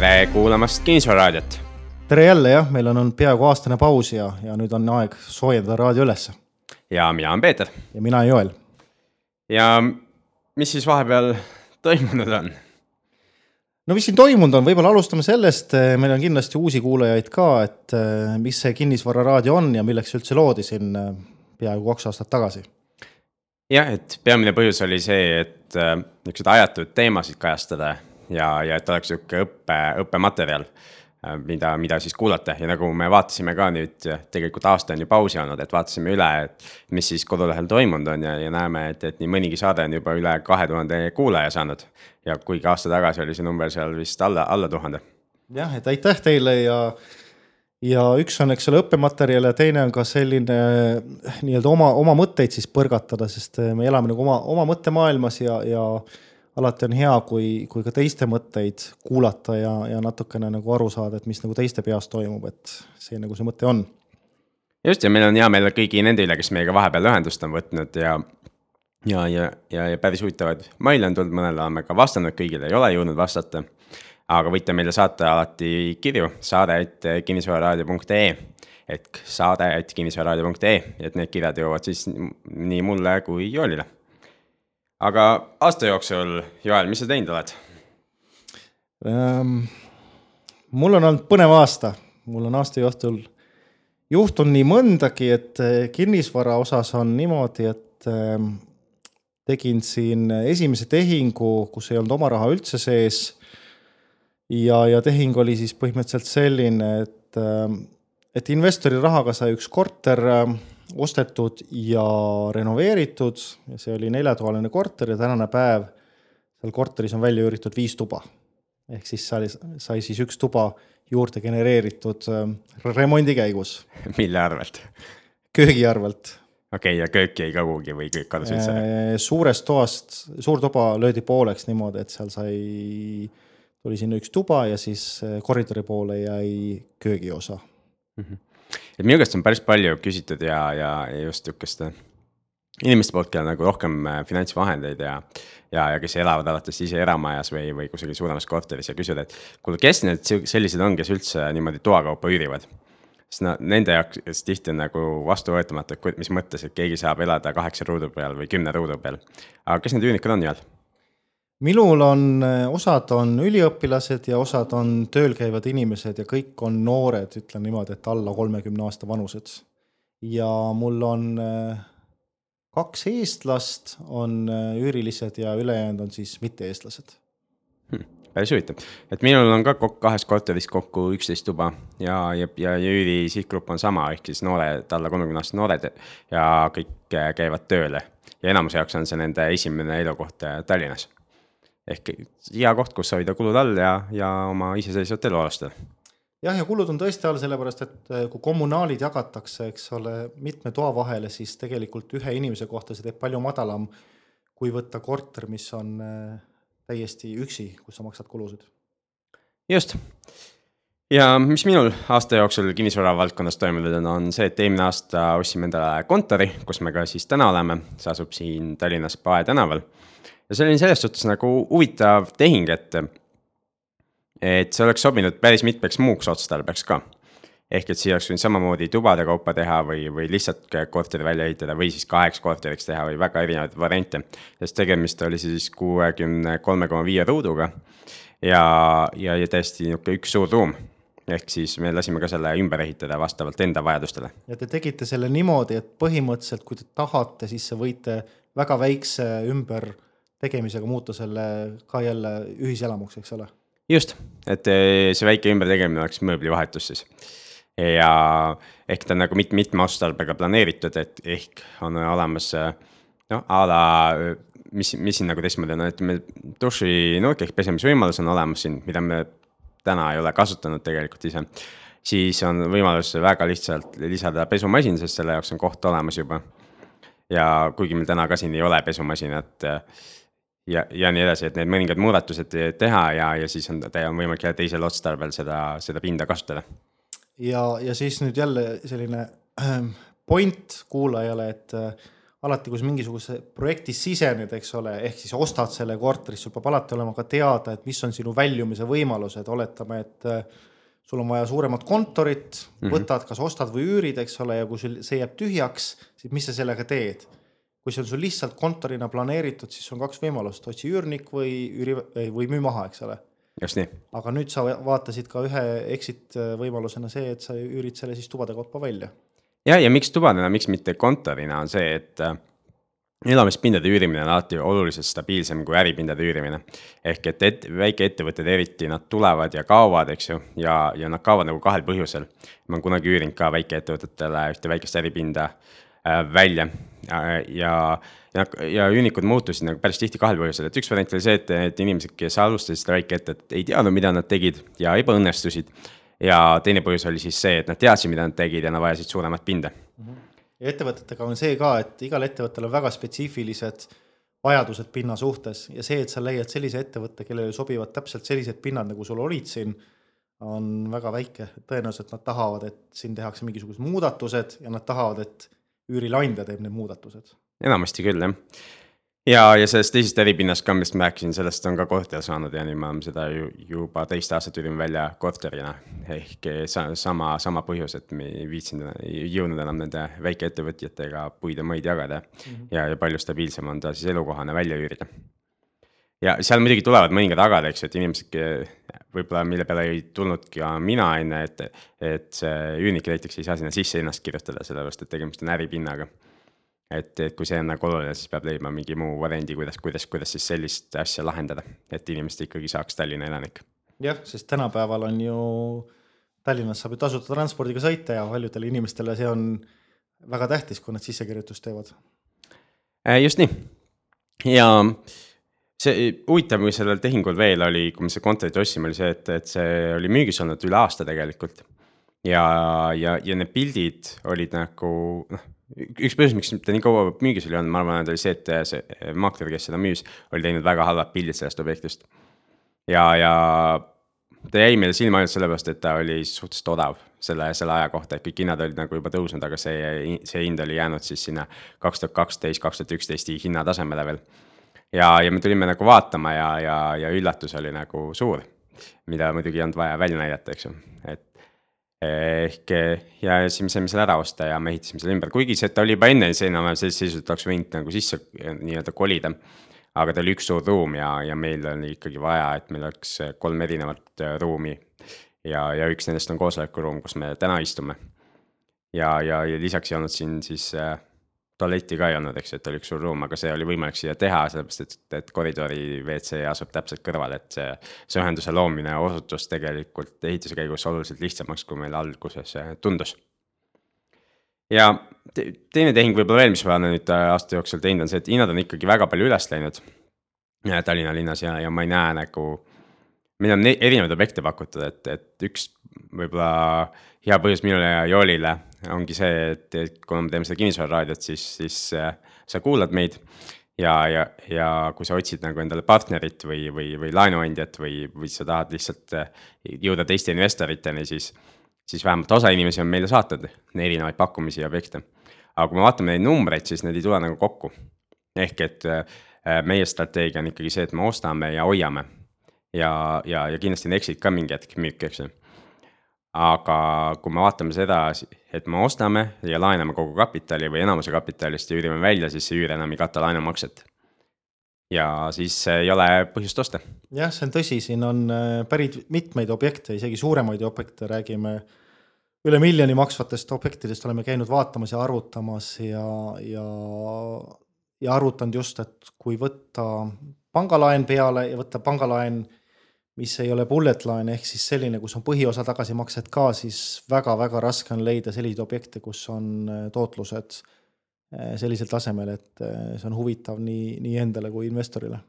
tere kuulamast Kinnisvararaadiot. tere jälle jah, meil on olnud peaaegu aastane paus ja, ja nüüd on aeg soojendada raadio ülesse. ja mina olen Peeter. ja mina Joel. ja mis siis vahepeal toimunud on? no mis siin toimunud on, võib-olla alustame sellest, meil on kindlasti uusi kuulajaid ka, et mis see kinnisvararaadio on ja milleks see üldse loodi siin peaaegu kaks aastat tagasi jah, et peamine põhjus oli see, et niisuguseid ajatud teemasid kajastada ja, ja et oleks niisugune õppe, õppematerjal, äh, mida, mida siis kuulata ja nagu me vaatasime ka nüüd, tegelikult aasta on ju pausi olnud, et vaatasime üle, et mis siis kodulehel toimunud on ja, ja näeme, et, et nii mõnigi saade on juba üle kahe tuhande kuulaja saanud. ja kuigi aasta tagasi oli see number seal vist alla, alla tuhande. jah, et aitäh teile ja ja üks on, eks ole, õppematerjal ja teine on ka selline nii-öelda oma, oma mõtteid siis põrgatada, sest me elame nagu oma, oma mõttemaailmas ja, ja alati on hea, kui, kui ka teiste mõtteid kuulata ja, ja natukene nagu aru saada, et mis nagu teiste peas toimub, et see nagu see mõte on. just, ja meil on hea meel kõigi nende üle, kes meiega vahepeal ühendust on võtnud ja ja, ja, ja, ja päris huvitavaid maile on tulnud, mõnele oleme ka vastanud, kõigile ei ole jõudnud vastata aga võite meile saata alati kirju saade et kinnisvararaadio.ee ehk saade et kinnisvararaadio.ee, et need kirjad jõuavad siis nii mulle kui Joelile. Aga aasta jooksul, Joel, mis sa teinud oled ähm,? mul on olnud põnev aasta, mul on aasta jooksul juhtunud nii mõndagi, et äh, kinnisvara osas on niimoodi, et ähm, tegin siin esimese tehingu, kus ei olnud oma raha üldse sees ja, ja tehing oli siis põhimõtteliselt selline, et, ähm, et investori rahaga sai üks korter ähm, ostetud ja renoveeritud ja see oli neljatoaline korter ja tänane päev seal korteris on välja üüritud viis tuba. ehk siis sai, sai siis üks tuba juurde genereeritud ähm, remondi käigus. mille arvelt? köögi arvelt. okei okay,, ja köök jäi ka kuhugi või köök kadus üldse? Äh, suurest toast, suur tuba löödi pooleks niimoodi, et seal sai tuli sinna üks tuba ja siis äh, koridori poole jäi köögiosa mm. -hmm. Et minu käest on päris palju küsitud ja, ja, ja just sihukeste inimeste poolt, kellel nagu rohkem äh, finantsvahendeid ja, ja, ja kes elavad alates ise eramajas või, või kusagil suuremas korteris ja küsivad, et kuule, kes need sellised on, kes üldse niimoodi toakaupa üürivad sest no nende jaoks tihti on nagu vastuvõetamatu, et mis mõttes, et keegi saab elada kaheksa ruudu peal või kümne ruudu peal. aga kes need üürnikud on, Joel? Minul on, osad on üliõpilased ja osad on tööl käivad inimesed ja kõik on noored, ütlen niimoodi, et alla kolmekümne aasta vanused. ja mul on äh, kaks eestlast on äh, üürilised ja ülejäänud on siis mitte-eestlased hmm,. päris huvitav, et minul on ka kahes korteris kokku üksteist tuba ja, ja, ja, üüri sihtgrupp on sama, ehk siis noored, alla kolmekümne aastased noored ja kõik käivad tööle. ja enamuse jaoks on see nende esimene elukoht Tallinnas ehk hea koht, kus hoida kulud all ja, ja oma iseseisvat elu alustada. jah, ja kulud on tõesti all, sellepärast et eh, kui kommunaalid jagatakse, eks ole, mitme toa vahele, siis tegelikult ühe inimese kohta see teeb palju madalam kui võtta korter, mis on eh, täiesti üksi, kus sa maksad kulusid. just ja mis minul aasta jooksul kinnisvara valdkonnas toimunud on, on see, et eelmine aasta ostsime endale kontori, kus me ka siis täna oleme, see asub siin Tallinnas Pae tänaval ja see oli selles suhtes nagu huvitav tehing, et, et see oleks sobinud päris mitmeks muuks otstarbeks ka. ehk et siia oleks võinud samamoodi tubade kaupa teha või, või lihtsalt korteri välja ehitada või siis kaheks korteriks teha või väga erinevaid variante. sest tegemist oli siis kuuekümne kolme koma viie ruuduga ja, ja, ja täiesti niisugune üks suur ruum ehk siis me lasime ka selle ümber ehitada vastavalt enda vajadustele. ja te tegite selle niimoodi, et põhimõtteliselt, kui te tahate, siis võite väga väikse ümber tegemisega muuta selle ka jälle ühiselamuks, eks ole. just, et eh, see väike ümbertegemine oleks mööblivahetus siis. ja ehk ta on nagu mit-, mitme otstarbega planeeritud, et ehk on olemas noh, a la mis, mis siin nagu teistmoodi on, ütleme dušinurk ehk pesemisvõimalus on olemas siin, mida me täna ei ole kasutanud tegelikult ise. siis on võimalus väga lihtsalt lisada pesumasin, sest selle jaoks on koht olemas juba. ja kuigi meil täna ka siin ei ole pesumasinat ja, ja nii edasi, et need mõningad muudatused teha ja, ja siis on, on võimalik jälle teisel otstarbel seda, seda pinda kasutada. ja, ja siis nüüd jälle selline ähm, point kuulajale, et äh, alati, kui sa mingisuguse projekti sisened, eks ole, ehk siis ostad selle korteri, sul peab alati olema ka teada, et mis on sinu väljumise võimalused, oletame, et äh, sul on vaja suuremat kontorit mm, -hmm. võtad, kas ostad või üürid, eks ole, ja kui sul see jääb tühjaks, siis mis sa sellega teed? Kui see on sul lihtsalt kontorina planeeritud, siis on kaks võimalust, otsi üürnik või üüri või müü maha, eks ole. just nii. aga nüüd sa vaatasid ka ühe exit võimalusena see, et sa üürid selle siis tubade kaupa välja ja, ja miks tubadena, miks mitte kontorina, on see, et äh, elamispindade üürimine on alati oluliselt stabiilsem kui äripindade üürimine. ehk et, et väikeettevõtted eriti, nad tulevad ja kaovad, eks ju, ja, ja nad kaovad nagu kahel põhjusel. ma olen kunagi üürinud ka väikeettevõtetele ühte väikest äripinda välja. Ja, ja ja, üürnikud muutusid nagu päris tihti kahel põhjusel, et üks variant oli see, et, et inimesed, kes alustasid seda väikeettevõtet, ei teadnud, mida nad tegid ja ebaõnnestusid. Ja teine põhjus oli siis see, et nad teadsid, mida nad tegid ja nad vajasid suuremat pinda. ja ettevõtetega on see ka, et igal ettevõttel on väga spetsiifilised vajadused pinna suhtes ja see, et sa leiad sellise ettevõtte, kellele sobivad täpselt sellised pinnad, nagu sul olid siin, on väga väike, tõenäoliselt nad tahavad, et siin tehakse mingisugused muudatused ja nad tahavad, et üürileandja teeb need muudatused. enamasti küll, jah ja, ja sellest teisest äripinnast ka, millest ma rääkisin, sellest on ka korter saanud ja nüüd me oleme seda ju juba teist aastat üürime välja korterina. ehk sama, sama põhjus, et me ei viitsinud, ei jõudnud enam nende väikeettevõtjatega puid ja mõid jagada mm. -hmm. ja, ja palju stabiilsem on ta siis elukohana välja üürida. ja seal muidugi tulevad mõningad agad, eks ju, et inimesed võib-olla, mille peale ei tulnudki ka mina enne, et, et see üürnik näiteks ei saa sinna sisse ennast kirjutada, sellepärast et tegemist on äripinnaga et, et kui see on nagu oluline, siis peab leidma mingi muu variandi, kuidas, kuidas, kuidas siis sellist asja lahendada, et inimesed ikkagi saaks Tallinna elanik. jah, sest tänapäeval on ju, Tallinnas saab ju tasuta transpordiga sõita ja paljudele inimestele see on väga tähtis, kui nad sissekirjutust teevad. Äh, just nii ja see huvitav, mis sellel tehingul veel oli, kui me seda kontorit ostsime, oli see, et, et see oli müügis olnud üle aasta tegelikult. ja, ja, ja need pildid olid nagu noh üks põhjus, miks ta nii kaua müügis oli olnud, ma arvan, oli see, et see maakler, kes seda müüs, oli teinud väga halvad pildid sellest objektist. ja, ja ta jäi meile silma ainult sellepärast, et ta oli suhteliselt odav selle, selle aja kohta, et kõik hinnad olid nagu juba tõusnud, aga see, see hind oli jäänud siis sinna kaks tuhat kaksteist, kaks tuhat üksteist hinnatasemele veel. Ja, ja me tulime nagu vaatama ja, ja, ja üllatus oli nagu suur, mida muidugi ei olnud vaja välja näidata, eks ju, et ehk ja siis me saime selle ära osta ja me ehitasime selle ümber, kuigi see, ta oli juba enne enam-vähem sellises seisus, et oleks võinud nagu sisse nii-öelda kolida. aga ta oli üks suur ruum ja, ja meil oli ikkagi vaja, et meil oleks kolm erinevat äh, ruumi. ja, ja üks nendest on koosolekuruum, kus me täna istume. ja, ja, ja lisaks ei olnud siin siis äh, tualetti ka ei olnud, eks ju, et oli üks suur ruum, aga see oli võimalik siia teha, sellepärast et, et koridori WC asub täpselt kõrval, et see, see ühenduse loomine osutus tegelikult ehituse käigus oluliselt lihtsamaks, kui meil alguses tundus. ja teine tehing võib-olla veel, mis ma olen nüüd aasta jooksul teinud, on see, et hinnad on ikkagi väga palju üles läinud Tallinna linnas ja, ja ma ei näe nagu, meil on erinevaid objekte pakutud, et, et üks võib-olla hea põhjus minule ja Joolile ongi see, et, et kuna me teeme seda kinnisvararaadiot, siis, siis äh, sa kuulad meid. ja, ja, ja kui sa otsid nagu endale partnerit või, või, või laenuandjat või, või sa tahad lihtsalt äh, jõuda teiste investoriteni, siis, siis vähemalt osa inimesi on meile saatnud erinevaid pakkumisi ja objekte. aga kui me vaatame neid numbreid, siis need ei tule nagu kokku. ehk et äh, meie strateegia on ikkagi see, et me ostame ja hoiame. Ja, ja, ja kindlasti on exit ka mingi hetk müük, eks ju aga kui me vaatame seda, et me ostame ja laename kogu kapitali või enamuse kapitalist ja üürime välja, siis see üür enam ei kata laenumakset. ja siis ei ole põhjust osta. jah, see on tõsi, siin on äh, päris mitmeid objekte, isegi suuremaid objekte, räägime üle miljoni maksvatest objektidest oleme käinud vaatamas ja arvutamas ja, ja, ja arvutanud just, et kui võtta pangalaen peale ja võtta pangalaen mis ei ole bullet line ehk siis selline, kus on põhiosa tagasimaksed ka, siis väga-väga raske on leida selliseid objekte, kus on äh, tootlused äh, sellisel tasemel, et äh, see on huvitav nii, nii endale kui investorile.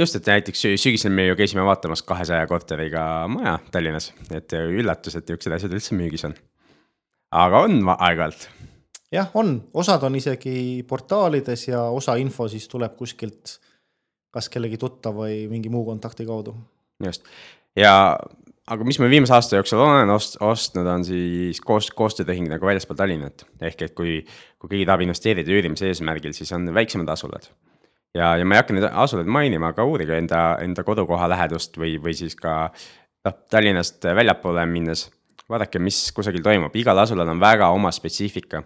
just, et näiteks sügisel me ju käisime vaatamas kahesaja korteriga maja Tallinnas, et üllatus, et niisugused asjad üldse müügis on. aga on aeg-ajalt. jah, on, osad on isegi portaalides ja osa info siis tuleb kuskilt kas kellegi tuttav või mingi muu kontakti kaudu just, ja aga mis ma viimase aasta jooksul olen ost-, ostnud, on siis koos, koostöötehing nagu väljaspool Tallinnat. ehk et kui, kui keegi tahab investeerida üürimise eesmärgil, siis on väiksemad asulad. ja, ja ma ei hakka neid asulaid mainima, aga uurige enda, enda kodukoha lähedust või, või siis ka noh, Tallinnast väljapoole minnes. vaadake, mis kusagil toimub, igal asulal on väga oma spetsiifika.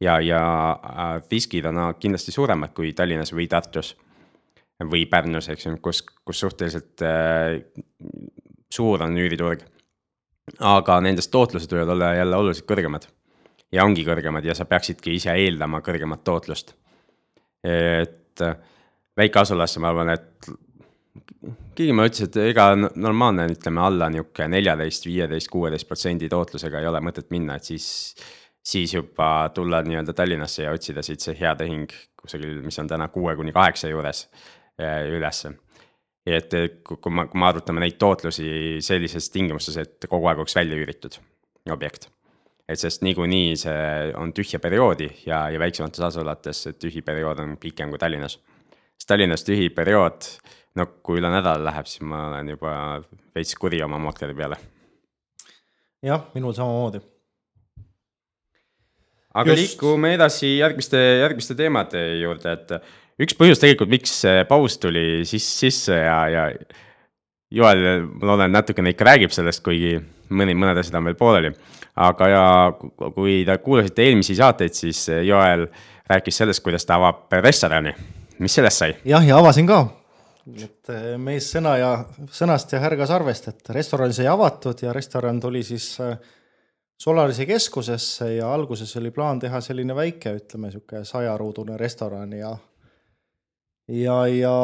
ja, ja äh, riskid on kindlasti suuremad kui Tallinnas või Tartus või Pärnus, eks ju, kus, kus suhteliselt äh, suur on üüriturg. aga nendest tootlused võivad olla jälle oluliselt kõrgemad. ja ongi kõrgemad ja sa peaksidki ise eeldama kõrgemat tootlust. et äh, väikeasulasse ma arvan, et keegi mulle ütles, et ega normaalne, ütleme alla nihuke neljateist, viieteist, kuueteist protsendi tootlusega ei ole mõtet minna, et siis. siis juba tulla nii-öelda Tallinnasse ja otsida siit see hea tehing kusagil, mis on täna kuue kuni kaheksa juures ülesse. et kui me, kui me arvutame neid tootlusi sellises tingimustes, et kogu aeg oleks välja üüritud objekt. et sest niikuinii see on tühja perioodi ja, ja väiksemates asulates see tühi periood on pikem kui Tallinnas. sest Tallinnas tühi periood, no kui üle nädala läheb, siis ma olen juba veits kuri oma makkleri peale. jah, minul samamoodi aga Just. liigume edasi järgmiste, järgmiste teemade juurde, et üks põhjus tegelikult, miks see paus tuli siis sisse ja, ja Joel, ma loodan, natukene ikka räägib sellest, kuigi mõni, mõned asjad on veel pooleli. aga ja kui te kuulasite eelmisi saateid, siis Joel rääkis sellest, kuidas ta avab restorani. mis sellest sai? jah, ja avasin ka. et eh, mees sõna ja, sõnast ja härga sarvest, et restoran sai avatud ja restoran tuli siis äh, Solarise keskusesse ja alguses oli plaan teha selline väike, ütleme sihuke sajaruudune restoran ja ja, ja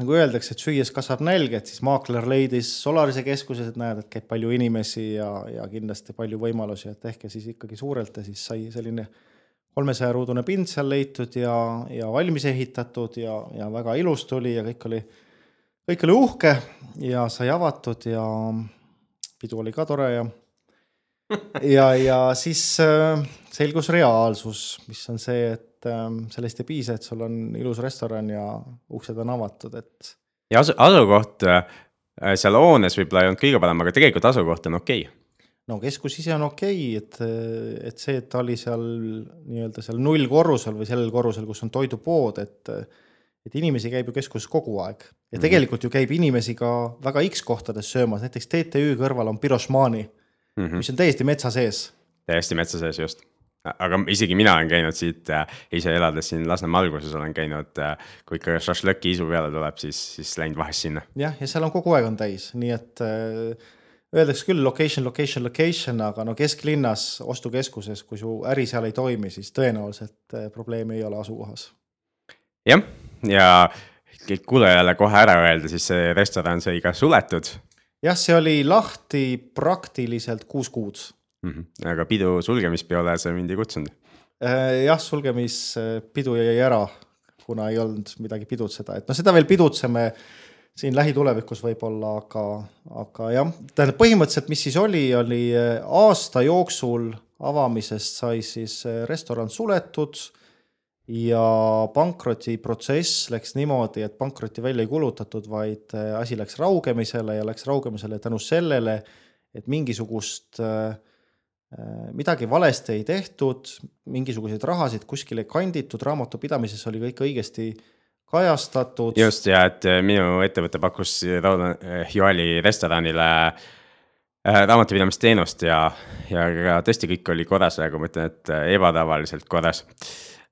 nagu öeldakse, et süües kasvab nälg, et siis maakler leidis Solarise keskuses, et näed, et käib palju inimesi ja, ja kindlasti palju võimalusi, et tehke siis ikkagi suurelt ja siis sai selline kolmesaja ruudune pind seal leitud ja, ja valmis ehitatud ja, ja väga ilus tuli ja kõik oli, kõik oli uhke ja sai avatud ja pidu oli ka tore ja ja, ja siis äh, selgus reaalsus, mis on see, et äh, sellest ei piisa, et sul on ilus restoran ja uksed on avatud, et. ja asu-, asukoht äh, seal hoones võib-olla ei olnud kõige parem, aga tegelikult asukoht on okei okay no keskus ise on okei okay,, et, et see, et ta oli seal nii-öelda seal nullkorrusel või sellel korrusel, kus on toidupood, et et inimesi käib ju keskuses kogu aeg ja mhm. tegelikult ju käib inimesi ka väga X kohtades söömas, näiteks TTÜ kõrval on Pirošmani mm, -hmm. mis on täiesti metsa sees. täiesti metsa sees, just aga isegi mina olen käinud siit äh,, ise elades siin Lasnamäe alguses olen käinud äh,, kui ikka šašlõki isu peale tuleb, siis, siis läinud vahest sinna. jah, ja seal on kogu aeg on täis, nii et äh, öeldakse küll location, location, location, aga no kesklinnas, ostukeskuses, kui su äri seal ei toimi, siis tõenäoliselt äh, probleemi ei ole asukohas. jah, ja kuulajale kohe ära öelda, siis see restoran sai ka suletud jah, see oli lahti praktiliselt kuus kuud mm. -hmm. aga pidu sulgemispeole sa mind ei kutsunud? Äh, jah, sulgemispidu jäi ära, kuna ei olnud midagi pidutseda, et noh, seda veel pidutseme siin lähitulevikus võib-olla, aga, aga jah, tähendab põhimõtteliselt, mis siis oli, oli äh, aasta jooksul avamisest sai siis äh, restoran suletud ja pankrotiprotsess läks niimoodi, et pankrotti välja ei kulutatud, vaid äh, asi läks raugemisele ja läks raugemisele tänu sellele, et mingisugust äh, äh, midagi valesti ei tehtud, mingisuguseid rahasid kuskile kanditud, raamatupidamises oli kõik õigesti kajastatud. just ja et minu ettevõte pakkus Joali restoranile raamatupidamisteenust ja, ja tõesti kõik oli korras, aga ma ütlen, et ebatavaliselt korras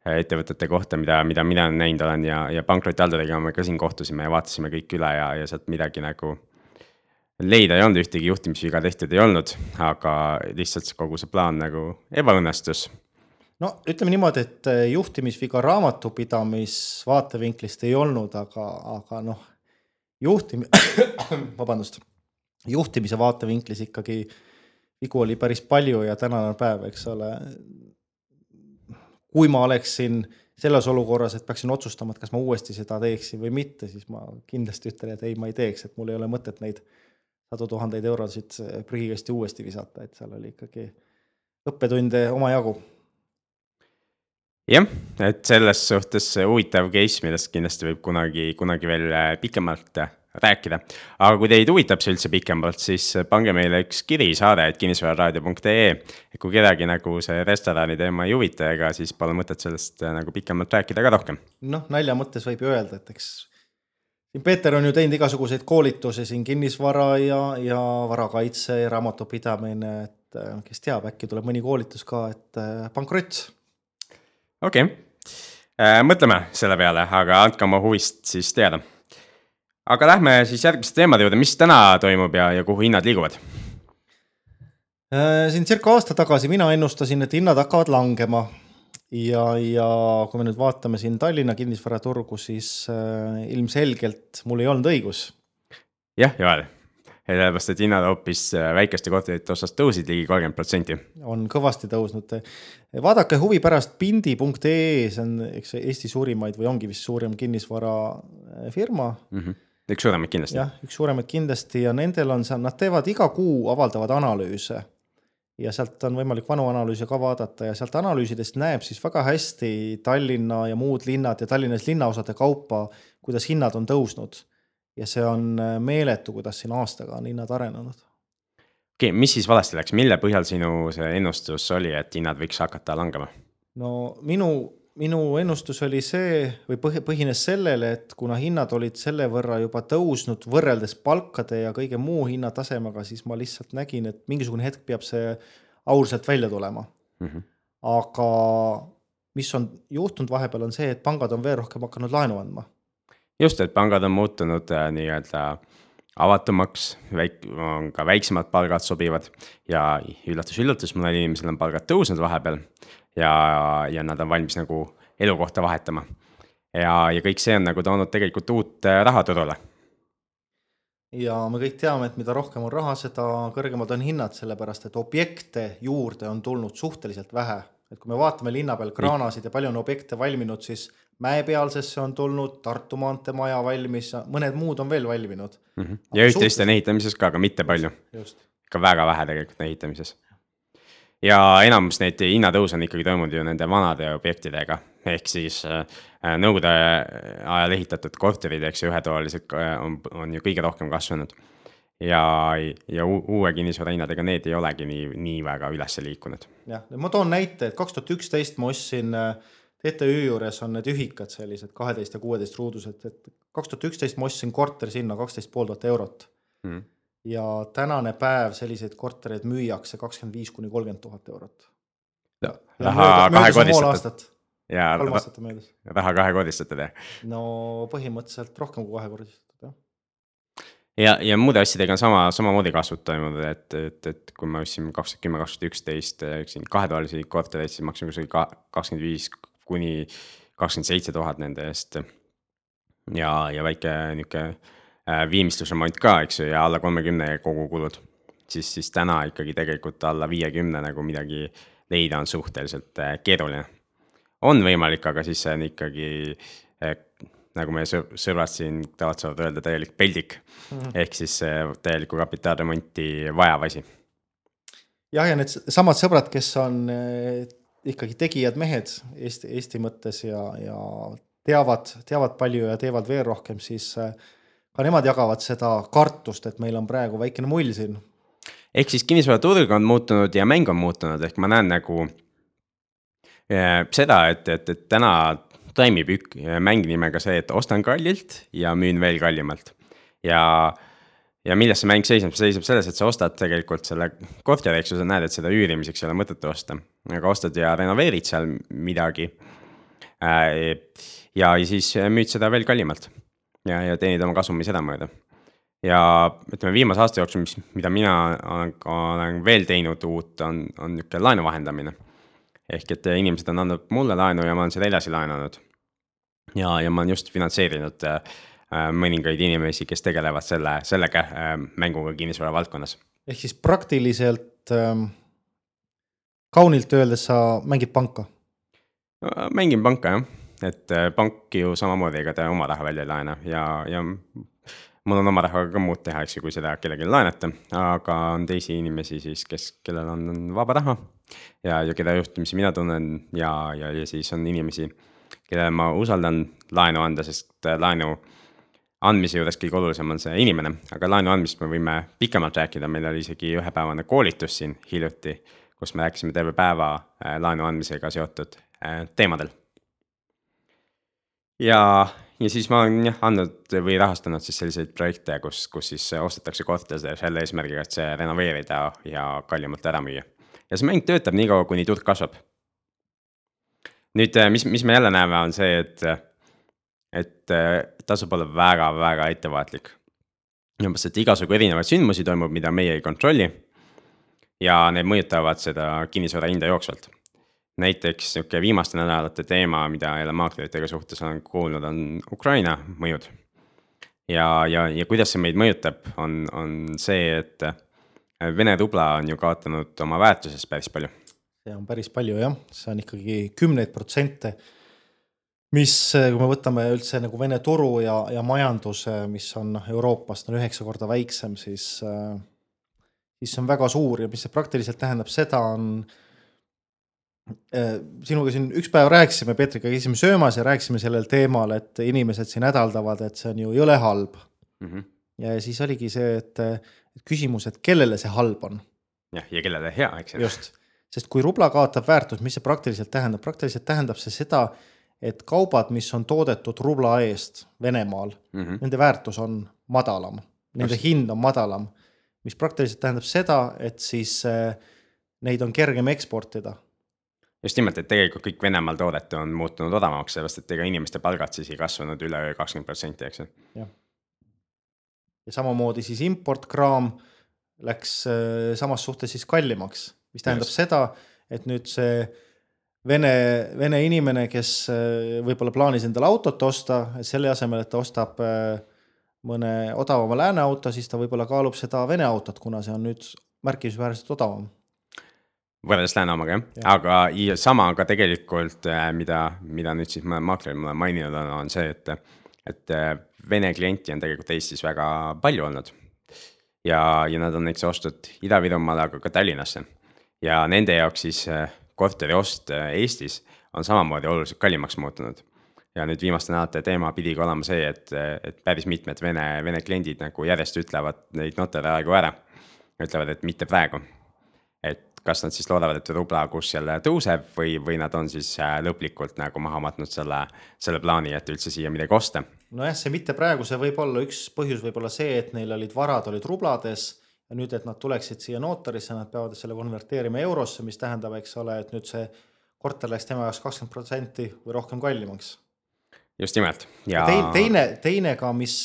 ettevõtete kohta, mida, mida mina näinud olen ja, ja pankrotihalduriga me ka siin kohtusime ja vaatasime kõik üle ja, ja sealt midagi nagu leida ei olnud, ühtegi juhtimisviga tehtud ei olnud, aga lihtsalt kogu see plaan nagu ebaõnnestus. no ütleme niimoodi, et eh, juhtimisviga raamatupidamisvaatevinklist ei olnud, aga, aga noh, juhtim-, vabandust, juhtimise vaatevinklis ikkagi vigu oli päris palju ja tänane päev, eks ole, kui ma oleksin selles olukorras, et peaksin otsustama, et kas ma uuesti seda teeksin või mitte, siis ma kindlasti ütlen, et ei, ma ei teeks, et mul ei ole mõtet neid sadu tuhandeid eurosid prügikasti uuesti visata, et seal oli ikkagi õppetunde omajagu. jah, et selles suhtes huvitav case, millest kindlasti võib kunagi, kunagi veel pikemalt rääkida. aga kui teid huvitab see üldse pikemalt, siis pange meile üks kiri saade, et kinnisvararaadio.ee. et kui kedagi nagu see restorani teema ei huvita, ega siis pole mõtet sellest nagu pikemalt rääkida ka rohkem. noh, nalja mõttes võib ju öelda, et eks siin Peeter on ju teinud igasuguseid koolitusi siin kinnisvara ja, ja varakaitse ja raamatupidamine, et äh, kes teab, äkki tuleb mõni koolitus ka, et äh, pankrott. okei okay., äh, mõtleme selle peale, aga andke oma huvist siis teada. aga lähme siis järgmiste teemade juurde, mis täna toimub ja, ja kuhu hinnad liiguvad? siin circa aasta tagasi mina ennustasin, et hinnad hakkavad langema ja, ja kui me nüüd vaatame siin Tallinna kinnisvaraturgu, siis äh, ilmselgelt mul ei olnud õigus. jah, Joel, sellepärast et hinnad hoopis äh, väikeste korterite osas tõusid ligi kolmkümmend protsenti. on kõvasti tõusnud. vaadake huvi pärast pindi.ee, see on eks Eesti suurimaid või ongi vist suurim kinnisvarafirma mm. -hmm. üks suuremaid kindlasti. jah, üks suuremaid kindlasti ja nendel on seal, nad teevad iga kuu, avaldavad analüüse ja sealt on võimalik vanu analüüse ka vaadata ja sealt analüüsidest näeb siis väga hästi Tallinna ja muud linnad ja Tallinnas linnaosade kaupa, kuidas hinnad on tõusnud. ja see on äh, meeletu, kuidas siin aastaga on hinnad arenenud. okei okay,, mis siis valesti läks, mille põhjal sinu see ennustus oli, et hinnad võiks hakata langema? no minu minu ennustus oli see või põhi, põhines sellele, et kuna hinnad olid selle võrra juba tõusnud võrreldes palkade ja kõige muu hinnatasemega, siis ma lihtsalt nägin, et mingisugune hetk peab see aur sealt välja tulema mm. -hmm. aga mis on juhtunud vahepeal, on see, et pangad on veel rohkem hakanud laenu andma. just, et pangad on muutunud äh, nii-öelda avatumaks, väik-, on ka väiksemad palgad sobivad ja üllatus-üllatus, mõnel inimesel on palgad tõusnud vahepeal ja, ja nad on valmis nagu elukohta vahetama. ja, ja kõik see on nagu toonud tegelikult uut äh, raha turule. ja me kõik teame, et mida rohkem on raha, seda kõrgemad on hinnad, sellepärast et objekte juurde on tulnud suhteliselt vähe. et kui me vaatame linna peal kraanasid ja palju on objekte valminud, siis Mäepealsesse on tulnud, Tartu maantee maja valmis, mõned muud on veel valminud mm. -hmm. ja üht-teist on ehitamises ka, aga mitte palju. ikka väga vähe tegelikult ehitamises ja enamus neid hinnatõuse on ikkagi toimunud ju nende vanade objektidega, ehk siis äh, nõukogude ajal ehitatud korterid, eks ju, ühetoalised äh, on, on ju kõige rohkem kasvanud. ja, ja uue kinnisvara hinnadega need ei olegi nii, nii väga üles liikunud. jah, ma toon näite, et kaks tuhat üksteist ma ostsin äh, TTÜ juures on need ühikad sellised kaheteist ja kuueteist ruudused, et kaks tuhat üksteist ma ostsin korteri sinna kaksteist pool tuhat eurot mm ja tänane päev selliseid kortereid müüakse kakskümmend viis kuni kolmkümmend tuhat eurot. ja kolm aastat on möödas. raha kahekordistatud jah? no põhimõtteliselt rohkem kui kahekordistatud jah ja, ja muude asjadega on sama, samamoodi kasvud toimunud, et, et, et kui me ostsime kaks tuhat kümme, kaks tuhat üksteist siin kahetoalisi kortereid, siis maksime kusagil kakskümmend viis kuni kakskümmend seitse tuhat nende eest. ja, ja väike nihuke viimistlusremont ka, eks ju, ja alla kolmekümne kogukulud. siis, siis täna ikkagi tegelikult alla viiekümne nagu midagi leida on suhteliselt äh, keeruline. on võimalik, aga siis see on ikkagi äh, nagu meie sõbrad siin tavatsevad öelda, täielik peldik mm. ehk siis täielikku kapitaalremonti vajav asi. jah, ja need samad sõbrad, kes on ikkagi tegijad mehed Eesti, Eesti mõttes ja, ja teavad, teavad palju ja teevad veel rohkem, siis äh, ka nemad jagavad seda kartust, et meil on praegu väikene mull siin. ehk siis kinnisvaraturg on muutunud ja mäng on muutunud, ehk ma näen nagu äh, seda, et, et, et täna toimib ük-, mäng nimega see, et ostan kallilt ja müün veel kallimalt. ja, ja milles see mäng seisneb, see seisneb selles, et sa ostad tegelikult selle korteri, eks ju, sa näed, et seda üürimiseks ei ole mõtet osta. aga ostad ja renoveerid seal midagi ja, ja siis müüd seda veel kallimalt ja, ja teenida oma kasumi sedamööda. ja ütleme, viimase aasta jooksul, mis, mida mina olen, veel teinud uut, on, on niisugune laenu vahendamine. ehk et inimesed on andnud mulle laenu ja ma olen seda edasi laenanud. ja, ja ma olen just finantseerinud äh, mõningaid inimesi, kes tegelevad selle, selle äh, mänguga kinnisvara valdkonnas. ehk siis praktiliselt ähm, kaunilt öeldes sa mängid panka? mängin panka jah et äh, pank ju samamoodi, ega ta oma raha välja ei laena ja, ja mul on oma rahaga ka muud teha, eks ju, kui seda kellelegi laenata, aga on teisi inimesi siis, kes, kellel on, vaba raha. ja, ja keda juhtumisi mina tunnen ja, ja, ja siis on inimesi, kellele ma usaldan laenu anda, sest äh, laenu andmise juures kõige olulisem on see inimene, aga laenu andmist me võime pikemalt rääkida, meil oli isegi ühepäevane koolitus siin hiljuti, kus me rääkisime terve päeva äh, laenu andmisega seotud teemadel. Ja, ja siis ma olen jah andnud või rahastanud siis selliseid projekte, kus, kus siis ostetakse korter selle eesmärgiga, et see renoveerida ja kallimalt ära müüa. ja see mäng töötab nii kaua, kuni turg kasvab. nüüd, äh, mis, mis me jälle näeme, on see, et et äh, tasub olla väga-väga ettevaatlik. umbes, et igasugu erinevaid sündmusi toimub, mida meie ei kontrolli. ja need mõjutavad seda kinnisvara hinda jooksvalt. Näiteks sihuke viimaste nädalate teema, mida jälle maakleritega suhtes olen kuulnud, on Ukraina mõjud. ja, ja, ja kuidas see meid mõjutab, on, on see, et äh, Vene rubla on ju kaotanud oma väärtusest päris palju. see on päris palju jah, see on ikkagi kümneid protsente mis, kui me võtame üldse nagu Vene turu ja, ja majanduse, mis on noh, Euroopast on üheksa korda väiksem, siis, siis see on väga suur ja mis see praktiliselt tähendab, seda on. Sinuga siin üks päev rääkisime, Peetriga käisime söömas ja rääkisime sellel teemal, et inimesed siin hädaldavad, et see on ju jõle halb mm. -hmm. ja siis oligi see, et, küsimus, et kellele see halb on. jah, ja kellele hea, eks. just, sest kui rubla kaotab väärtust, mis see praktiliselt tähendab, praktiliselt tähendab see seda et kaubad, mis on toodetud rubla eest Venemaal mm, -hmm. nende väärtus on madalam, nende Just. hind on madalam, mis praktiliselt tähendab seda, et siis äh, neid on kergem eksportida. Just nimelt, et tegelikult kõik Venemaal toodetu on muutunud odavamaks, sellepärast et ega inimeste palgad siis ei kasvanud üleöö kakskümmend protsenti, eks ju. jah. ja samamoodi siis importkraam läks äh, samas suhtes siis kallimaks, mis tähendab just. seda, et nüüd see Vene, Vene inimene, kes äh, võib-olla plaanis endale autot osta, selle asemel, et ta ostab äh, mõne odavama lääne auto, siis ta võib-olla kaalub seda Vene autot, kuna see on nüüd märkimisväärselt odavam. Võrreldes lääne omaga jah ja., aga ja sama ka tegelikult, äh, mida, mida nüüd siis maakler mulle maininud on, on see, et, et Vene klienti on tegelikult Eestis väga palju olnud. ja, ja nad on näiteks ostnud Ida-Virumaale, aga ka Tallinnasse ja nende jaoks siis korteri ost äh, Eestis on samamoodi oluliselt kallimaks muutunud. ja nüüd viimaste nädalate teema pidigi olema see, et, et päris mitmed Vene, Vene kliendid nagu järjest ütlevad neid notariaegu ära. ütlevad, et mitte praegu. Kas nad siis loodavad, et rubla kurs jälle tõuseb või, või nad on siis äh, lõplikult nagu maha matnud selle, selle plaani, et üldse siia midagi osta. nojah, see mitte praegu, see võib olla üks põhjus, võib-olla see, et neil olid varad olid rublades ja nüüd, et nad tuleksid siia notarisse, nad peavad selle konverteerima eurosse, mis tähendab, eks ole, et nüüd see korter läks tema jaoks kakskümmend protsenti või rohkem kallimaks. just nimelt ja. teine, teine, teine ka, mis,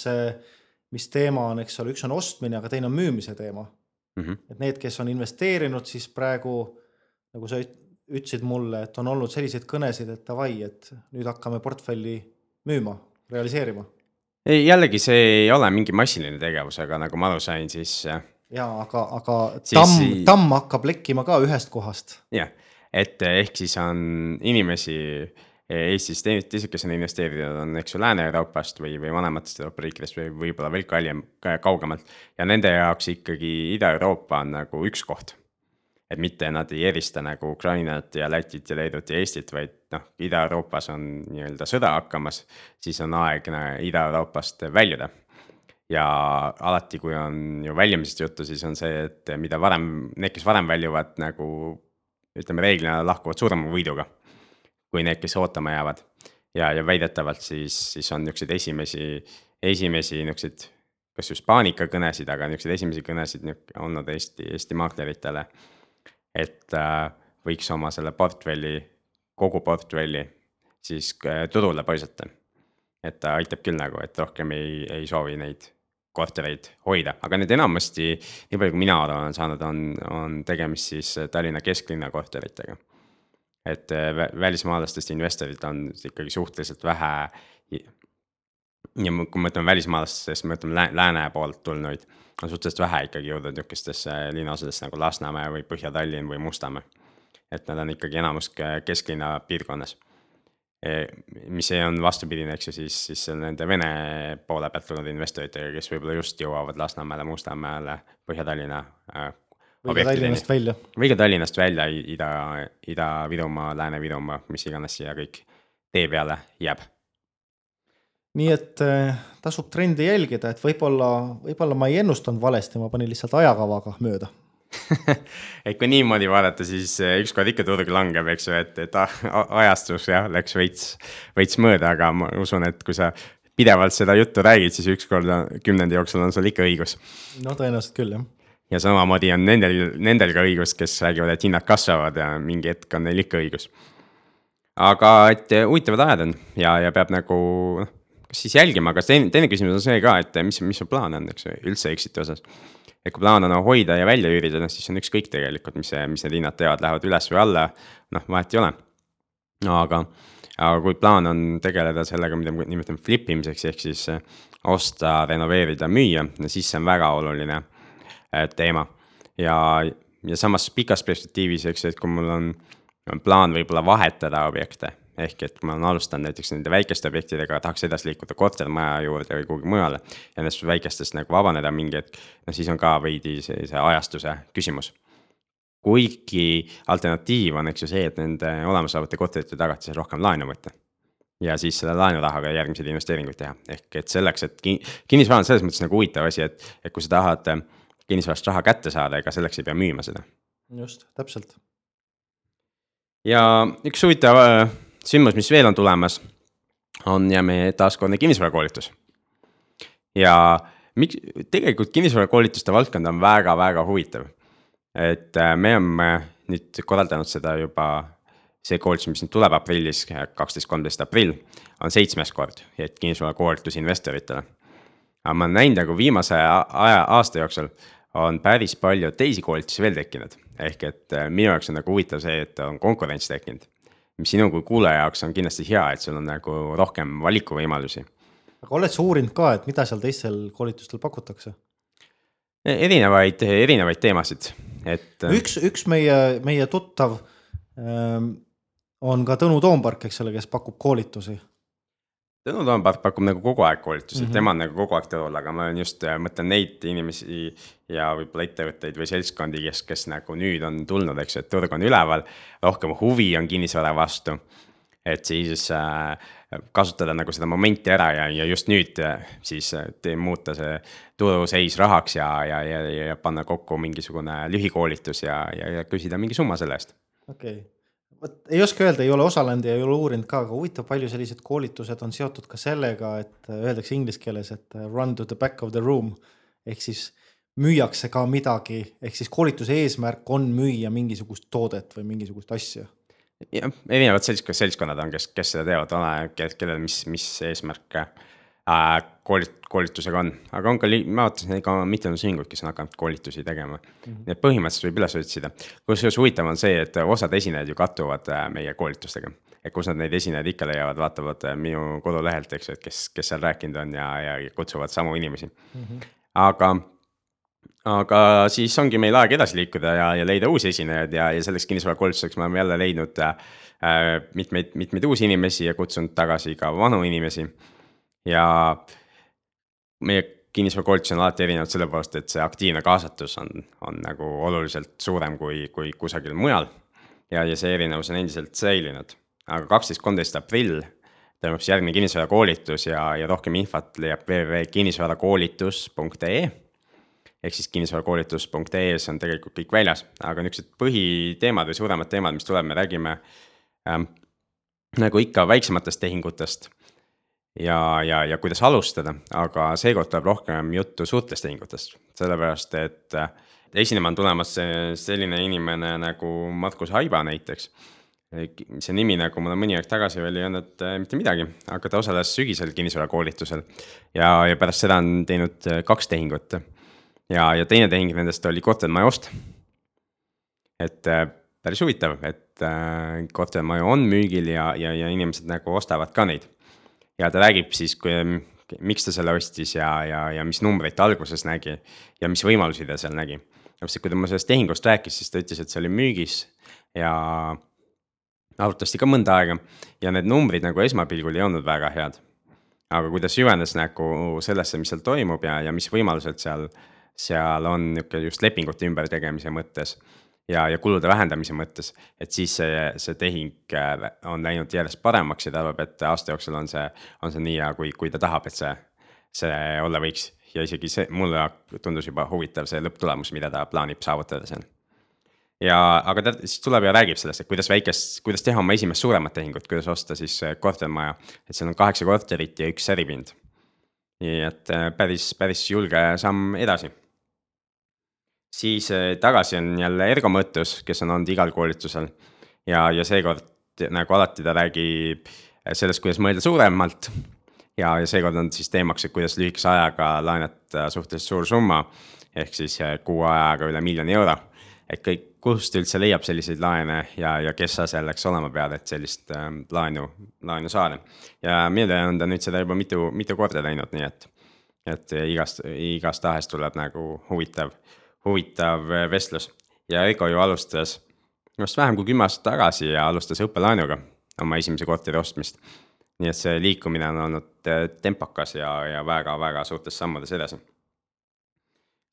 mis teema on, eks ole, üks on ostmine, aga teine on müümise teema mm. -hmm. et need, kes on investeerinud, siis praegu nagu sa ütlesid mulle, et on olnud selliseid kõnesid, et davai, et nüüd hakkame portfelli müüma, realiseerima. ei, jällegi see ei ole mingi massiline tegevus, aga nagu ma aru sain, siis ja aga, aga siis, tamm, tamm hakkab lekkima ka ühest kohast. jah, et eh, ehk siis on inimesi Eestis teised, kes on investeerinud, on, eks ju, Lääne-Euroopast või, või vanematest Euroopa riikidest või võib-olla veel kallim, kaugemalt. ja nende jaoks ikkagi Ida-Euroopa on nagu üks koht. et mitte nad ei erista nagu Ukrainat ja Lätit ja Leedut ja Eestit, vaid noh, Ida-Euroopas on nii-öelda sõda hakkamas, siis on aeg Ida-Euroopast väljuda ja alati, kui on ju väljumisest juttu, siis on see, et mida varem, need, kes varem väljuvad nagu ütleme, reeglina lahkuvad suurema võiduga. Kui need, kes ootama jäävad ja, ja väidetavalt siis, siis on niisuguseid esimesi, esimesi niisuguseid, kas just paanikakõnesid, aga niisuguseid esimesi kõnesid olnud Eesti, Eesti maakleritele. et äh, võiks oma selle portfelli, kogu portfelli siis äh, turule paisata et ta aitab küll nagu, et rohkem ei, ei soovi neid kortereid hoida, aga need enamasti, nii palju kui mina aru olen saanud, on, on tegemist siis Tallinna kesklinna korteritega. Et äh, välismaalastest investorid on ikkagi suhteliselt vähe. ja kui me mõtleme välismaalastest, me mõtleme lääne poolt tulnuid, on suhteliselt vähe ikkagi jõudnud nihukestesse linnaosadesse nagu Lasnamäe või Põhja-Tallinn või Mustamäe. et nad on ikkagi enamus kesklinna piirkonnas Eh, mis on vastupidine, eks ju, siis, siis nende Vene poole pealt tulnud investoritega, kes võib-olla just jõuavad Lasnamäele, Mustamäele, Põhja-Tallinna äh,. Või ka Tallinnast välja. või ka Tallinnast välja, Ida, Ida-Virumaa, Lääne-Virumaa, mis iganes siia kõik tee peale jääb. nii et äh, tasub trendi jälgida, et võib-olla, võib-olla ma ei ennustanud valesti, ma panin lihtsalt ajakavaga mööda et kui niimoodi vaadata, siis äh, ükskord ikka turg langeb, eks ju, et, et ajastus jah, läks veits, veits mööda, aga ma usun, et kui sa pidevalt seda juttu räägid, siis ükskord kümnendi jooksul on sul ikka õigus. no tõenäoliselt küll, jah. Ja samamoodi on nendel, nendel ka õigus, kes räägivad, et hinnad kasvavad ja mingi hetk on neil ikka õigus. aga et huvitavad ajad on ja, ja peab nagu noh siis jälgima, aga teine, teine küsimus on see ka, et mis, mis su plaan on, eks ju, üldse exit'i osas. et kui plaan on hoida ja välja üürida, noh siis on ükskõik tegelikult, mis see, mis need hinnad teevad, lähevad üles või alla, noh vahet ei ole. aga, aga kui plaan on tegeleda sellega, mida me nimetame flip imiseks, ehk siis eh, osta, renoveerida, müüa, no siis see on väga oluline eh, teema. ja, ja samas pikas perspektiivis, eks et kui mul on, on plaan võib-olla vahetada objekte ehk et ma olen alustanud näiteks nende väikeste objektidega, tahaks edasi liikuda kortermaja juurde või kuhugi mujale. ja nendest väikestest nagu vabaneda mingi hetk, no siis on ka veidi sellise ajastuse küsimus. kuigi alternatiiv on, eks ju see, et nende olemasolevate korterite tagatisel rohkem laenu võtta ja siis selle laenurahaga järgmiseid investeeringuid teha, ehk et selleks, et kinnisvara on selles mõttes nagu huvitav asi, et, et kui sa tahad kinnisvarast raha kätte saada, ega selleks ei pea müüma seda. just, täpselt. ja üks huvitav sündmus, mis veel on tulemas, on ja meie taaskordne kinnisvarakoolitus. ja miks, tegelikult kinnisvarakoolituste valdkond on väga-väga huvitav. et äh, me oleme nüüd korraldanud seda juba, see koolitus, mis nüüd tuleb aprillis, kaksteist, kolmteist aprill, on seitsmes kord, et kinnisvarakoolitus investoritele. aga ma olen näinud nagu viimase aja, aasta jooksul on päris palju teisi koolitusi veel tekkinud. ehk et äh, minu jaoks on nagu huvitav see, et on konkurents tekkinud mis sinu kui kuulaja jaoks on kindlasti hea, et sul on nagu rohkem valikuvõimalusi. aga oled sa uurinud ka, et mida seal teistel koolitustel pakutakse? E, erinevaid, erinevaid teemasid, et. üks, üks meie, meie tuttav ähm, on ka Tõnu Toompark, eks ole, kes pakub koolitusi Tõnu Toompark pakub nagu kogu aeg koolitusi mm, -hmm. tema on nagu kogu aeg tööl, aga ma just äh, mõtlen neid inimesi ja võib-olla ettevõtteid või seltskondi, kes, kes nagu nüüd on tulnud, eks ju, et turg on üleval. rohkem huvi on kinnisvara vastu. et siis äh, kasutada nagu seda momenti ära ja, ja just nüüd äh, siis äh, te, muuta see turuseis rahaks ja, ja, ja, ja panna kokku mingisugune lühikoolitus ja, ja, ja küsida mingi summa selle eest. okei okay vot ei oska öelda, ei ole osalenud ja ei ole uurinud ka, aga huvitav, palju sellised koolitused on seotud ka sellega, et öeldakse inglise keeles, et run to the back of the room ehk siis müüakse ka midagi, ehk siis koolituse eesmärk on müüa mingisugust toodet või mingisugust asja. jah, erinevad seltskonnad on, kes, kes seda teevad, ole, kellel mis, mis eesmärk äh, koolit-, koolitusega on, aga on ka, ma vaatasin ka mittetulundusühinguid, kes on hakanud koolitusi tegema mm. -hmm. nii et põhimõtteliselt võib üles otsida, kusjuures huvitav on see, et osad esinejad ju kattuvad äh, meie koolitustega. et kus nad neid esinejaid ikka leiavad, vaatavad äh, minu kodulehelt, eks ju, et kes, kes seal rääkinud on ja, ja kutsuvad samu inimesi mm. -hmm. aga aga siis ongi meil aeg edasi liikuda ja, ja leida uusi esinejaid ja, ja selleks kinnisvarakoolituseks me oleme jälle leidnud äh, mitmeid, mitmeid uusi inimesi ja kutsunud tagasi ka vanu inimesi. Ja meie kinnisvarakoolitus on alati erinevad selle poolest, et see aktiivne kaasatus on, on nagu oluliselt suurem kui, kui kusagil mujal. ja, ja see erinevus on endiselt säilinud, aga kaksteist, kolmteist aprill toimub siis järgmine kinnisvarakoolitus ja, ja rohkem infot leiab www.kinnisvarakoolitus.ee ehk siis kinnisvarakoolitus.ee-s on tegelikult kõik väljas, aga niisugused põhiteemad või suuremad teemad, mis tuleb, me räägime ähm, nagu ikka väiksematest tehingutest. Ja, ja, ja kuidas alustada, aga seekord tuleb rohkem juttu suurtest tehingutest, sellepärast et esinema on tulemas selline inimene nagu Markus Haiba näiteks see nimi nagu mulle mõni aeg tagasi veel ei öelnud äh, mitte midagi, aga ta osales sügisel kinnisvarakoolitusel ja, ja pärast seda on teinud äh, kaks tehingut ja, ja teine tehing nendest oli kortermaja ost. et äh, päris huvitav, et kortermaju on müügil ja, ja, ja inimesed nagu ostavad ka neid. Ja ta räägib siis, kui, miks ta selle ostis ja, ja, ja mis numbreid ta alguses nägi ja mis võimalusi ta seal nägi. täpselt, kui ta mulle sellest tehingust rääkis, siis ta ütles, et see oli müügis ja arutati ka mõnda aega ja need numbrid nagu esmapilgul ei olnud väga head. aga kui ta süvenes nagu sellesse, mis seal toimub ja, ja mis võimalused seal seal on niisugune just lepingute ümbertegemise mõttes ja, ja kulude vähendamise mõttes, et siis see, see tehing äh, on läinud järjest paremaks ja ta arvab, et aasta jooksul on see, on see nii hea, kui, kui ta tahab, et see, see olla võiks. ja isegi see, mulle tundus juba huvitav see lõpptulemus, mida ta plaanib saavutada seal ja, aga ta siis tuleb ja räägib sellest, et kuidas väikest, kuidas teha oma esimest suuremat tehingut, kuidas osta siis kortermaja. et seal on kaheksa korterit ja üks äripind. nii et äh, päris, päris julge samm edasi. Siis äh, tagasi on jälle Ergo Mõttus, kes on olnud igal koolitusel. ja, ja seekord nagu alati ta räägib sellest, kuidas mõelda suuremalt. ja, ja seekord on siis teemaks, et kuidas lühikese ajaga laenata suhteliselt suur summa. ehk siis äh, kuu ajaga üle miljoni euro et kõik, kust üldse leiab selliseid laene ja, ja kes sa selleks olema pead, et sellist äh, laenu, laenu saada. ja minu teada on ta nüüd seda juba mitu, mitu korda teinud, nii et, et igast, igastahes tuleb nagu huvitav, huvitav vestlus. ja Ego ju alustas just vähem kui kümme aastat tagasi ja alustas õppelaenuga oma esimese korteri ostmist. nii et see liikumine on olnud äh, tempokas ja, ja väga-väga suurtes sammudes edasi.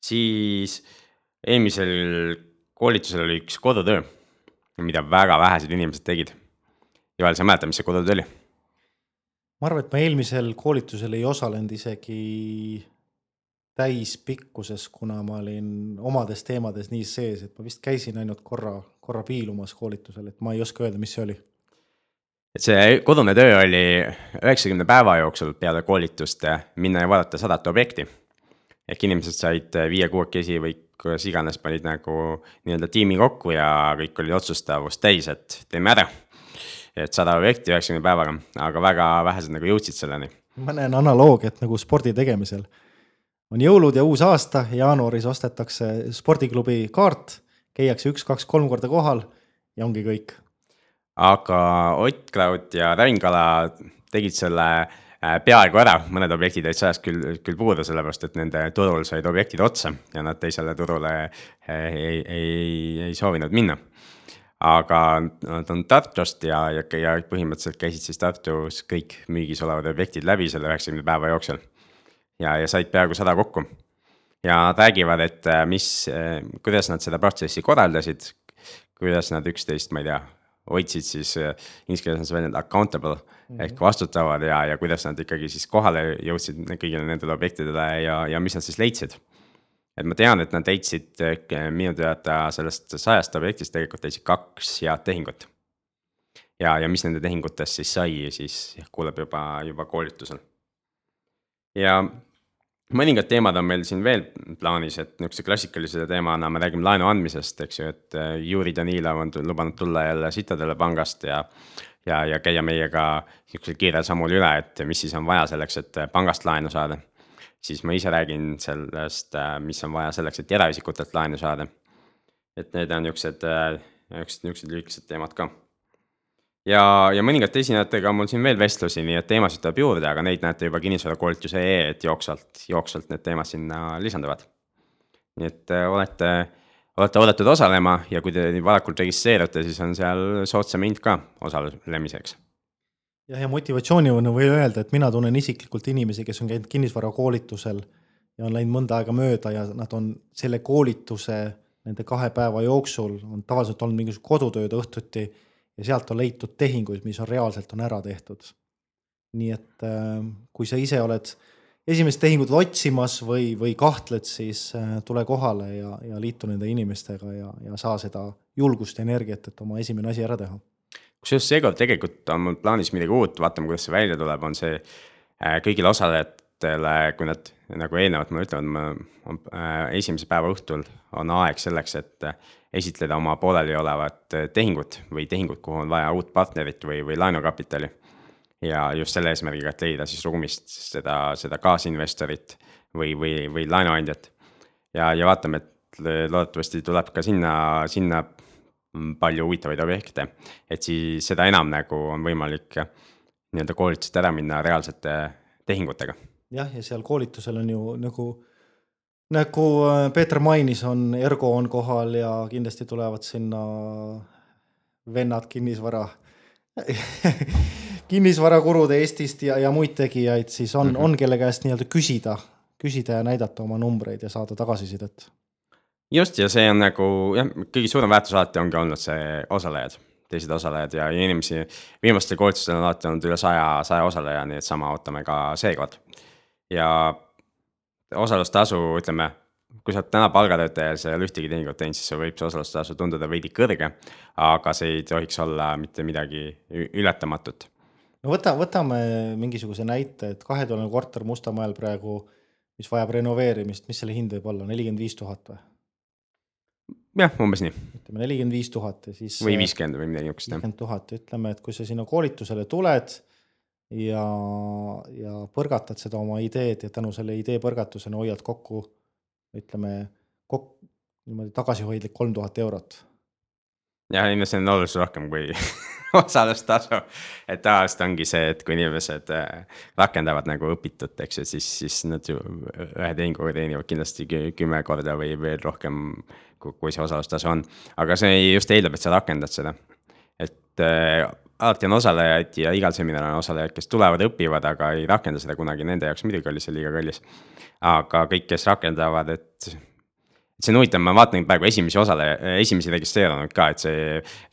siis eelmisel koolitusel oli üks kodutöö, mida väga vähesed inimesed tegid. Joel, sa mäletad, mis see kodutöö oli? ma arvan, et ma eelmisel koolitusel ei osalenud isegi täispikkuses, kuna ma olin omades teemades nii sees, et ma vist käisin ainult korra, korra piilumas koolitusel, et ma ei oska öelda, mis see oli. et see kodune töö oli üheksakümne päeva jooksul peale koolitust minna ja vaadata sadat objekti. ehk inimesed said viie-kuuekesi või kuidas iganes panid nagu nii-öelda tiimi kokku ja kõik oli otsustavust täis, et teeme ära. et sada objekti üheksakümne päevaga, aga väga vähesed nagu jõudsid selleni. ma näen analoogiat nagu spordi tegemisel. On jõulud ja uus aasta, jaanuaris ostetakse spordiklubi kaart, käiakse üks-kaks-kolm korda kohal ja ongi kõik. aga Ott Klaud ja Rängala tegid selle Äh, peaaegu ära, mõned objektid jäid sajast küll, küll puudu, sellepärast et nende turul said objektid otsa ja nad teisele turule äh, ei, ei, ei soovinud minna. aga nad on Tartust ja, ja, ja põhimõtteliselt käisid siis Tartus kõik müügis olevad objektid läbi selle üheksakümne päeva jooksul. Ja, ja said peaaegu sada kokku. ja nad räägivad, et äh, mis, kuidas nad seda protsessi korraldasid, kuidas nad üksteist, ma ei tea hoidsid siis äh, inglise keeles on see väljend accountable mm -hmm. ehk vastutavad ja, ja kuidas nad ikkagi siis kohale jõudsid kõigile nendele objektidele ja, ja mis nad siis leidsid. et ma tean, et nad leidsid minu teada sellest sajast objektist tegelikult leidsid kaks head tehingut. ja, ja mis nende tehingutest siis sai, siis kuuleb juba, juba koolitusel. ja mõningad teemad on meil siin veel plaanis, et niisuguse klassikalise teemana me räägime laenu andmisest, eks ju, et äh, Juri Danilov on lubanud tulla jälle Citadele pangast ja ja, ja käia meiega niisugusel kiirel sammul üle, et mis siis on vaja selleks, et äh, pangast laenu saada. siis ma ise räägin sellest, äh, mis on vaja selleks, et eraisikutelt laenu saada. et need on niisugused, niisugused, niisugused lühikesed teemad ka ja, ja mõningate esinejatega on mul siin veel vestlusi, nii et teemasid tuleb juurde, aga neid näete juba kinnisvarakoolituse.ee, et jooksvalt, jooksvalt need teemad sinna lisanduvad. nii et äh, olete, olete oodatud osalema ja kui te varakult registreerute, siis on seal soodsam hind ka osalemiseks. jah, ja motivatsioonina võin öelda, et mina tunnen isiklikult inimesi, kes on käinud kinnisvarakoolitusel ja on läinud mõnda aega mööda ja nad on selle koolituse nende kahe päeva jooksul on tavaliselt olnud mingisugust kodutööd õhtuti ja sealt on leitud tehinguid, mis on reaalselt on ära tehtud. nii et äh, kui sa ise oled esimest tehingut otsimas või, või kahtled, siis äh, tule kohale ja, ja liitu nende inimestega ja, ja saa seda julgust ja energiat, et oma esimene asi ära teha. kusjuures seekord tegelikult on mul plaanis midagi uut, vaatame, kuidas see välja tuleb, on see äh, kõigile osalejatele, kui nad nagu eelnevalt mulle ütlevad, esimese päeva õhtul on aeg selleks, et esitleda oma pooleliolevat äh, tehingut või tehingut, kuhu on vaja uut partnerit või, või laenukapitali. ja just selle eesmärgiga, et leida siis ruumist seda, seda kaasinvestorit või, või, või laenuandjat. ja, ja vaatame, et loodetavasti tuleb ka sinna, sinna palju huvitavaid objekte, et siis seda enam nagu on võimalik nii-öelda koolitusest ära minna reaalsete tehingutega. Jah, ja seal koolitusel on ju nagu nagu äh, Peeter mainis, on Ergo on kohal ja kindlasti tulevad sinna vennad kinnisvara kinnisvarakurud Eestist ja, ja muid tegijaid, siis on mm, -hmm. on kelle käest nii-öelda küsida, küsida ja näidata oma numbreid ja saada tagasisidet. just ja see on nagu jah, kõige suurem väärtus alati ongi olnud see osalejad, teised osalejad ja inimesi. viimastel koolitustel on alati olnud üle saja, saja osaleja, nii et sama ootame ka seekord. Ja osalustasu, ütleme, kui sa oled täna palgatöötaja ja sa ei ole ühtegi tehingut teinud, siis võib see osalustasu tunduda veidi kõrge. aga see ei tohiks olla mitte midagi ületamatut. no võta, võtame mingisuguse näite, et kahetoaline korter Mustamäel praegu, mis vajab renoveerimist, mis selle hind võib olla, nelikümmend viis tuhat või? jah, umbes nii. ütleme nelikümmend viis tuhat ja siis. või viiskümmend või midagi niisugust. viiskümmend tuhat, ütleme, et kui sa sinna koolitusele tuled ja, ja põrgatad seda oma ideed ja tänu selle idee põrgatusena hoiad kokku, ütleme, kok-, niimoodi tagasihoidlik kolm tuhat eurot. jah, ilmselt on oluliselt rohkem kui osalustasu. et tavaliselt ongi see, et kui inimesed äh, rakendavad nagu õpitut, eks ju, siis, siis nad ju ühe tehinguga teenivad kindlasti kümme korda või veel rohkem, kui see osalustasu on. aga see just eeldab, et sa rakendad seda. et äh, alati on osalejaid ja igal seminaril on osalejaid, kes tulevad, õpivad, aga ei rakenda seda kunagi, nende jaoks muidugi oli see liiga kallis. aga kõik, kes rakendavad, et see on huvitav, ma vaatan praegu esimesi osaleja, esimesi registreerunud ka, et see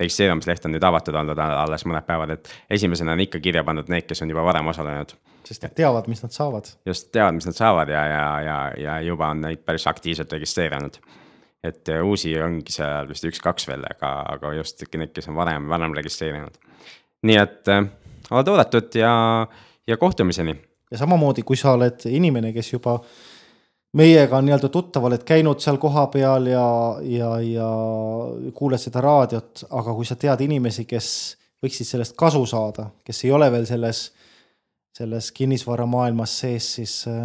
registreerumisleht on nüüd avatud olnud alles mõned päevad, et esimesena on ikka kirja pandud need, kes on juba varem osalenud. sest nad teavad, mis nad saavad. just, teavad, mis nad saavad ja, ja, ja, ja juba on neid päris aktiivselt registreerunud. et uusi ongi seal vist üks-kaks veel, aga, aga just need, kes on varem, varem registreerinud. Nii et äh, oled oodatud ja, ja kohtumiseni. ja samamoodi, kui sa oled inimene, kes juba meiega nii-öelda tuttav, oled käinud seal kohapeal ja, ja, ja kuuled seda raadiot, aga kui sa tead inimesi, kes võiksid sellest kasu saada, kes ei ole veel selles, selles kinnisvaramaailmas sees, siis äh,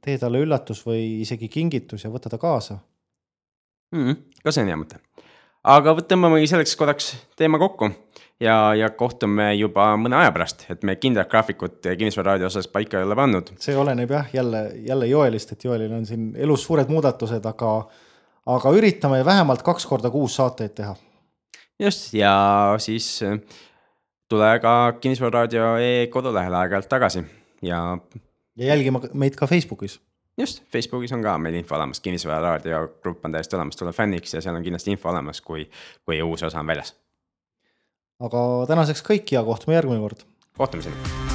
tee talle üllatus või isegi kingitus ja võta ta kaasa mm. -hmm. ka see on hea mõte. Aga tõmbamegi selleks korraks teema kokku ja, ja kohtume juba mõne aja pärast, et me kindlat graafikut Kinnisvara raadio osas paika ei ole pannud. see oleneb jah, jälle, jälle Joelist, et Joelil on siin elus suured muudatused, aga, aga üritame vähemalt kaks korda kuus saateid teha. just, ja siis äh, tule ka Kinnisvara raadio e-kodulehele aeg-ajalt tagasi ja. ja jälgime meid ka Facebookis just, Facebookis on ka meil info olemas, Kinnisvara raadio grupp on täiesti olemas, tule fänniks ja seal on kindlasti info olemas, kui, kui uus osa on väljas aga tänaseks kõik ja kohtume järgmine kord. kohtumiseni